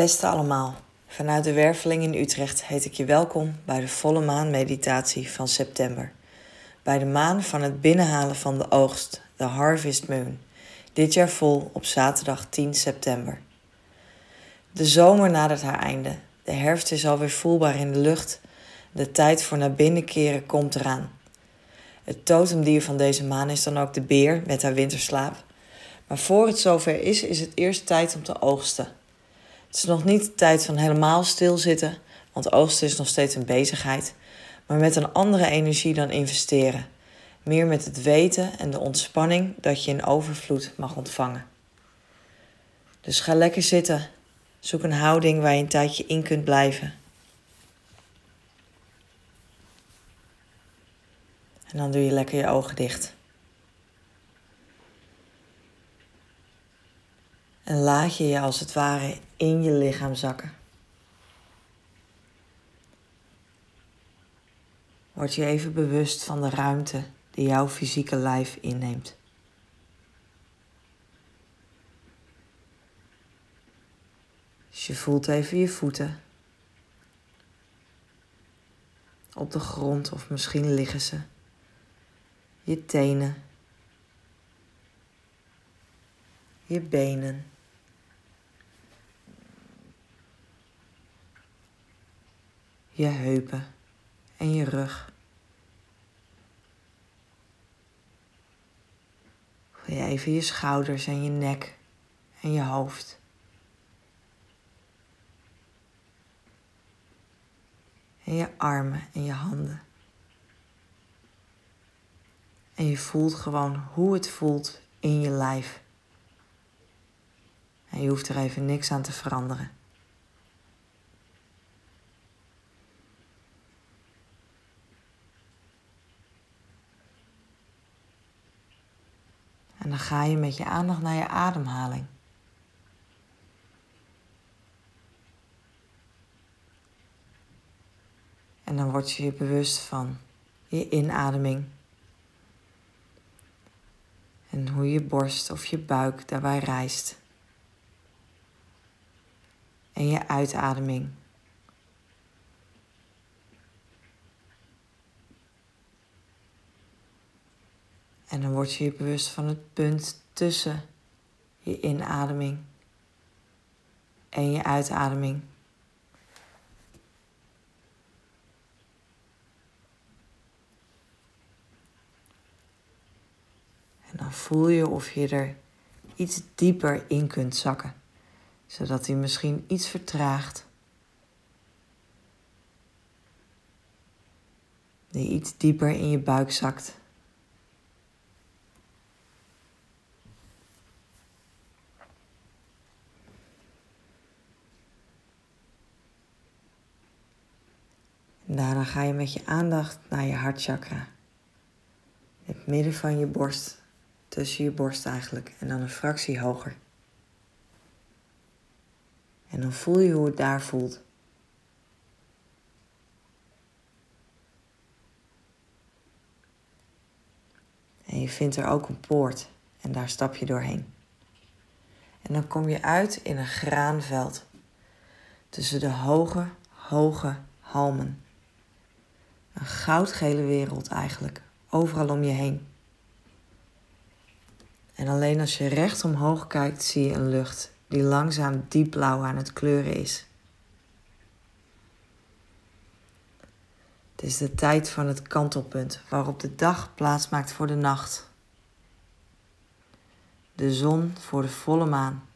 Beste allemaal, vanuit de Werveling in Utrecht heet ik je welkom bij de volle maan meditatie van september. Bij de maan van het binnenhalen van de oogst, de Harvest Moon. Dit jaar vol op zaterdag 10 september. De zomer nadert haar einde. De herfst is alweer voelbaar in de lucht. De tijd voor naar binnen keren komt eraan. Het totemdier van deze maan is dan ook de beer met haar winterslaap. Maar voor het zover is, is het eerst tijd om te oogsten. Het is nog niet de tijd van helemaal stilzitten, want oogsten is nog steeds een bezigheid, maar met een andere energie dan investeren. Meer met het weten en de ontspanning dat je in overvloed mag ontvangen. Dus ga lekker zitten. Zoek een houding waar je een tijdje in kunt blijven. En dan doe je lekker je ogen dicht. En laat je je als het ware in je lichaam zakken. Word je even bewust van de ruimte die jouw fysieke lijf inneemt. Dus je voelt even je voeten op de grond of misschien liggen ze. Je tenen. Je benen. Je heupen en je rug. Voel je even je schouders en je nek en je hoofd. En je armen en je handen. En je voelt gewoon hoe het voelt in je lijf. En je hoeft er even niks aan te veranderen. Ga je met je aandacht naar je ademhaling. En dan word je je bewust van je inademing. En hoe je borst of je buik daarbij rijst. En je uitademing. En dan word je je bewust van het punt tussen je inademing en je uitademing. En dan voel je of je er iets dieper in kunt zakken, zodat hij misschien iets vertraagt. Die iets dieper in je buik zakt. En daarna ga je met je aandacht naar je hartchakra. Het midden van je borst, tussen je borst eigenlijk, en dan een fractie hoger. En dan voel je hoe het daar voelt. En je vindt er ook een poort en daar stap je doorheen. En dan kom je uit in een graanveld tussen de hoge, hoge halmen. Een goudgele wereld eigenlijk, overal om je heen. En alleen als je recht omhoog kijkt, zie je een lucht die langzaam diepblauw aan het kleuren is. Het is de tijd van het kantelpunt waarop de dag plaatsmaakt voor de nacht. De zon voor de volle maan.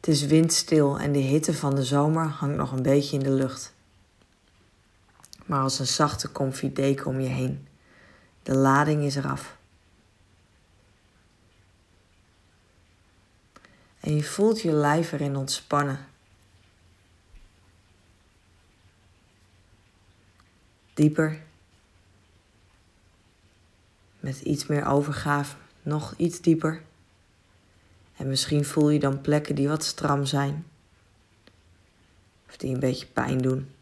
Het is windstil en de hitte van de zomer hangt nog een beetje in de lucht. Maar als een zachte comfy deken om je heen. De lading is eraf. En je voelt je lijf erin ontspannen. Dieper. Met iets meer overgave, nog iets dieper. En misschien voel je dan plekken die wat stram zijn. Of die een beetje pijn doen.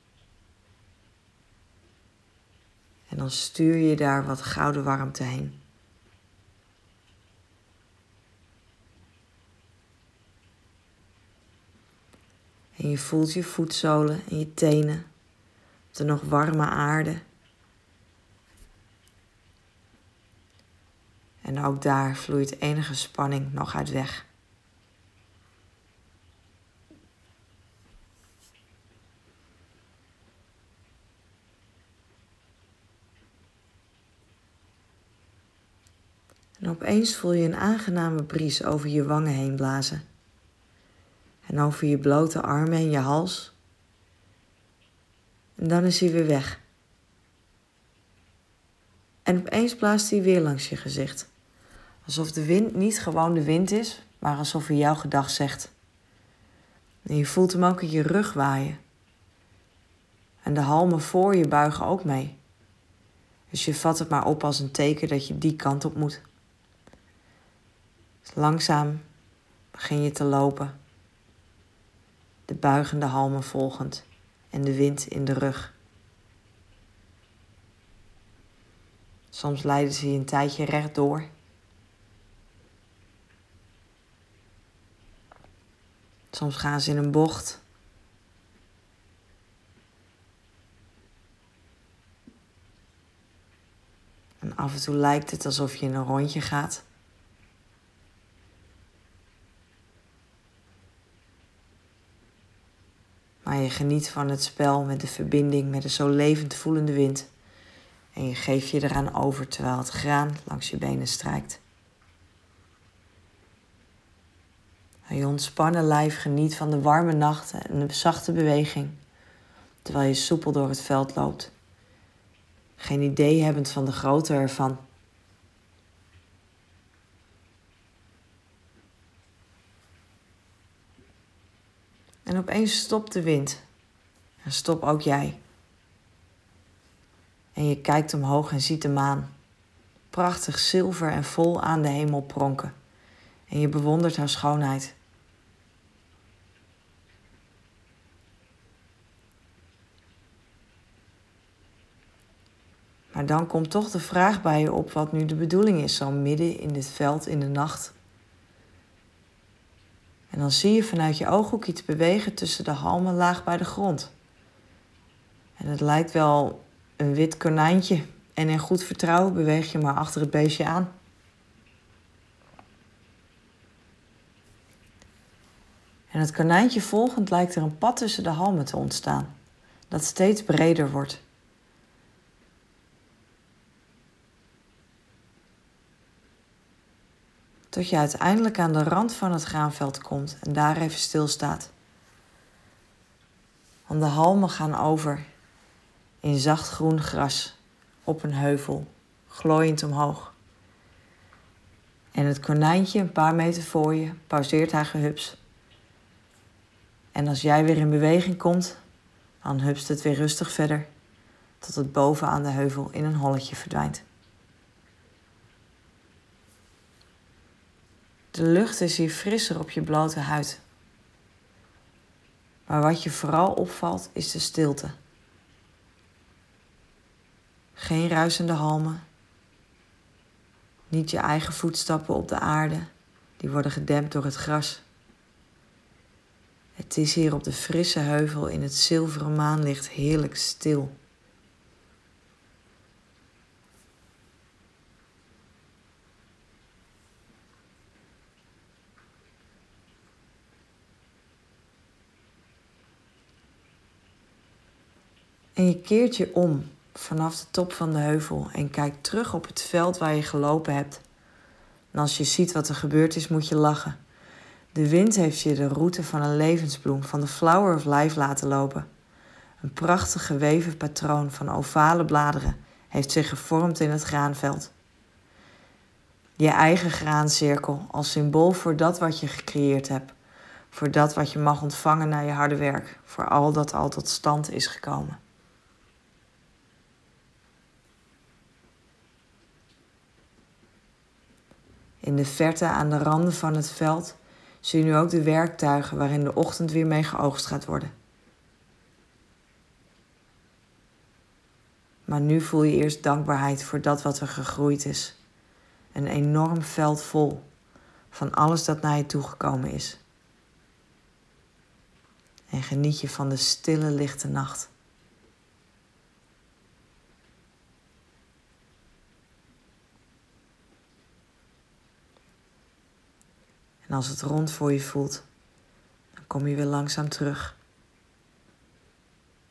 En dan stuur je daar wat gouden warmte heen. En je voelt je voetzolen en je tenen op de nog warme aarde. En ook daar vloeit enige spanning nog uit weg. En opeens voel je een aangename bries over je wangen heen blazen. En over je blote armen en je hals. En dan is hij weer weg. En opeens blaast hij weer langs je gezicht. Alsof de wind niet gewoon de wind is, maar alsof hij jouw gedag zegt. En je voelt hem ook in je rug waaien. En de halmen voor je buigen ook mee. Dus je vat het maar op als een teken dat je die kant op moet. Langzaam begin je te lopen, de buigende halmen volgend en de wind in de rug. Soms leiden ze je een tijdje rechtdoor. Soms gaan ze in een bocht. En af en toe lijkt het alsof je in een rondje gaat. Maar je geniet van het spel met de verbinding met de zo levend voelende wind. En je geeft je eraan over terwijl het graan langs je benen strijkt. Je ontspannen lijf geniet van de warme nachten en de zachte beweging, terwijl je soepel door het veld loopt. Geen idee hebbend van de grootte ervan. En opeens stopt de wind. En stop ook jij. En je kijkt omhoog en ziet de maan. Prachtig zilver en vol aan de hemel pronken. En je bewondert haar schoonheid. Maar dan komt toch de vraag bij je op wat nu de bedoeling is, zo midden in dit veld in de nacht. En dan zie je vanuit je ooghoek iets bewegen tussen de halmen laag bij de grond. En het lijkt wel een wit konijntje. En in goed vertrouwen beweeg je maar achter het beestje aan. En het konijntje volgend lijkt er een pad tussen de halmen te ontstaan, dat steeds breder wordt. Tot je uiteindelijk aan de rand van het graanveld komt en daar even stilstaat. Want de halmen gaan over in zacht groen gras op een heuvel, glooiend omhoog. En het konijntje, een paar meter voor je, pauzeert haar gehups. En als jij weer in beweging komt, dan hupst het weer rustig verder, tot het boven aan de heuvel in een holletje verdwijnt. De lucht is hier frisser op je blote huid. Maar wat je vooral opvalt is de stilte. Geen ruisende halmen. Niet je eigen voetstappen op de aarde, die worden gedempt door het gras. Het is hier op de frisse heuvel in het zilveren maanlicht heerlijk stil. En je keert je om vanaf de top van de heuvel en kijkt terug op het veld waar je gelopen hebt. En als je ziet wat er gebeurd is, moet je lachen. De wind heeft je de route van een levensbloem, van de flower of life laten lopen. Een prachtig geweven patroon van ovale bladeren heeft zich gevormd in het graanveld. Je eigen graancirkel als symbool voor dat wat je gecreëerd hebt, voor dat wat je mag ontvangen na je harde werk, voor al dat al tot stand is gekomen. In de verte aan de randen van het veld zie je nu ook de werktuigen waarin de ochtend weer mee geoogst gaat worden. Maar nu voel je eerst dankbaarheid voor dat wat er gegroeid is. Een enorm veld vol van alles dat naar je toegekomen is. En En geniet je van de stille, lichte nacht. En als het rond voor je voelt, dan kom je weer langzaam terug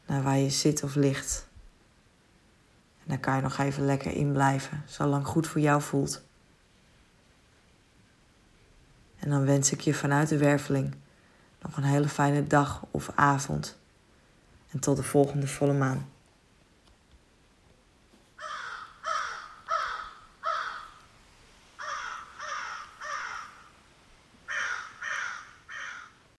naar waar je zit of ligt. En dan kan je nog even lekker in blijven, zolang goed voor jou voelt. En dan wens ik je vanuit de werveling nog een hele fijne dag of avond. En tot de volgende volle maan.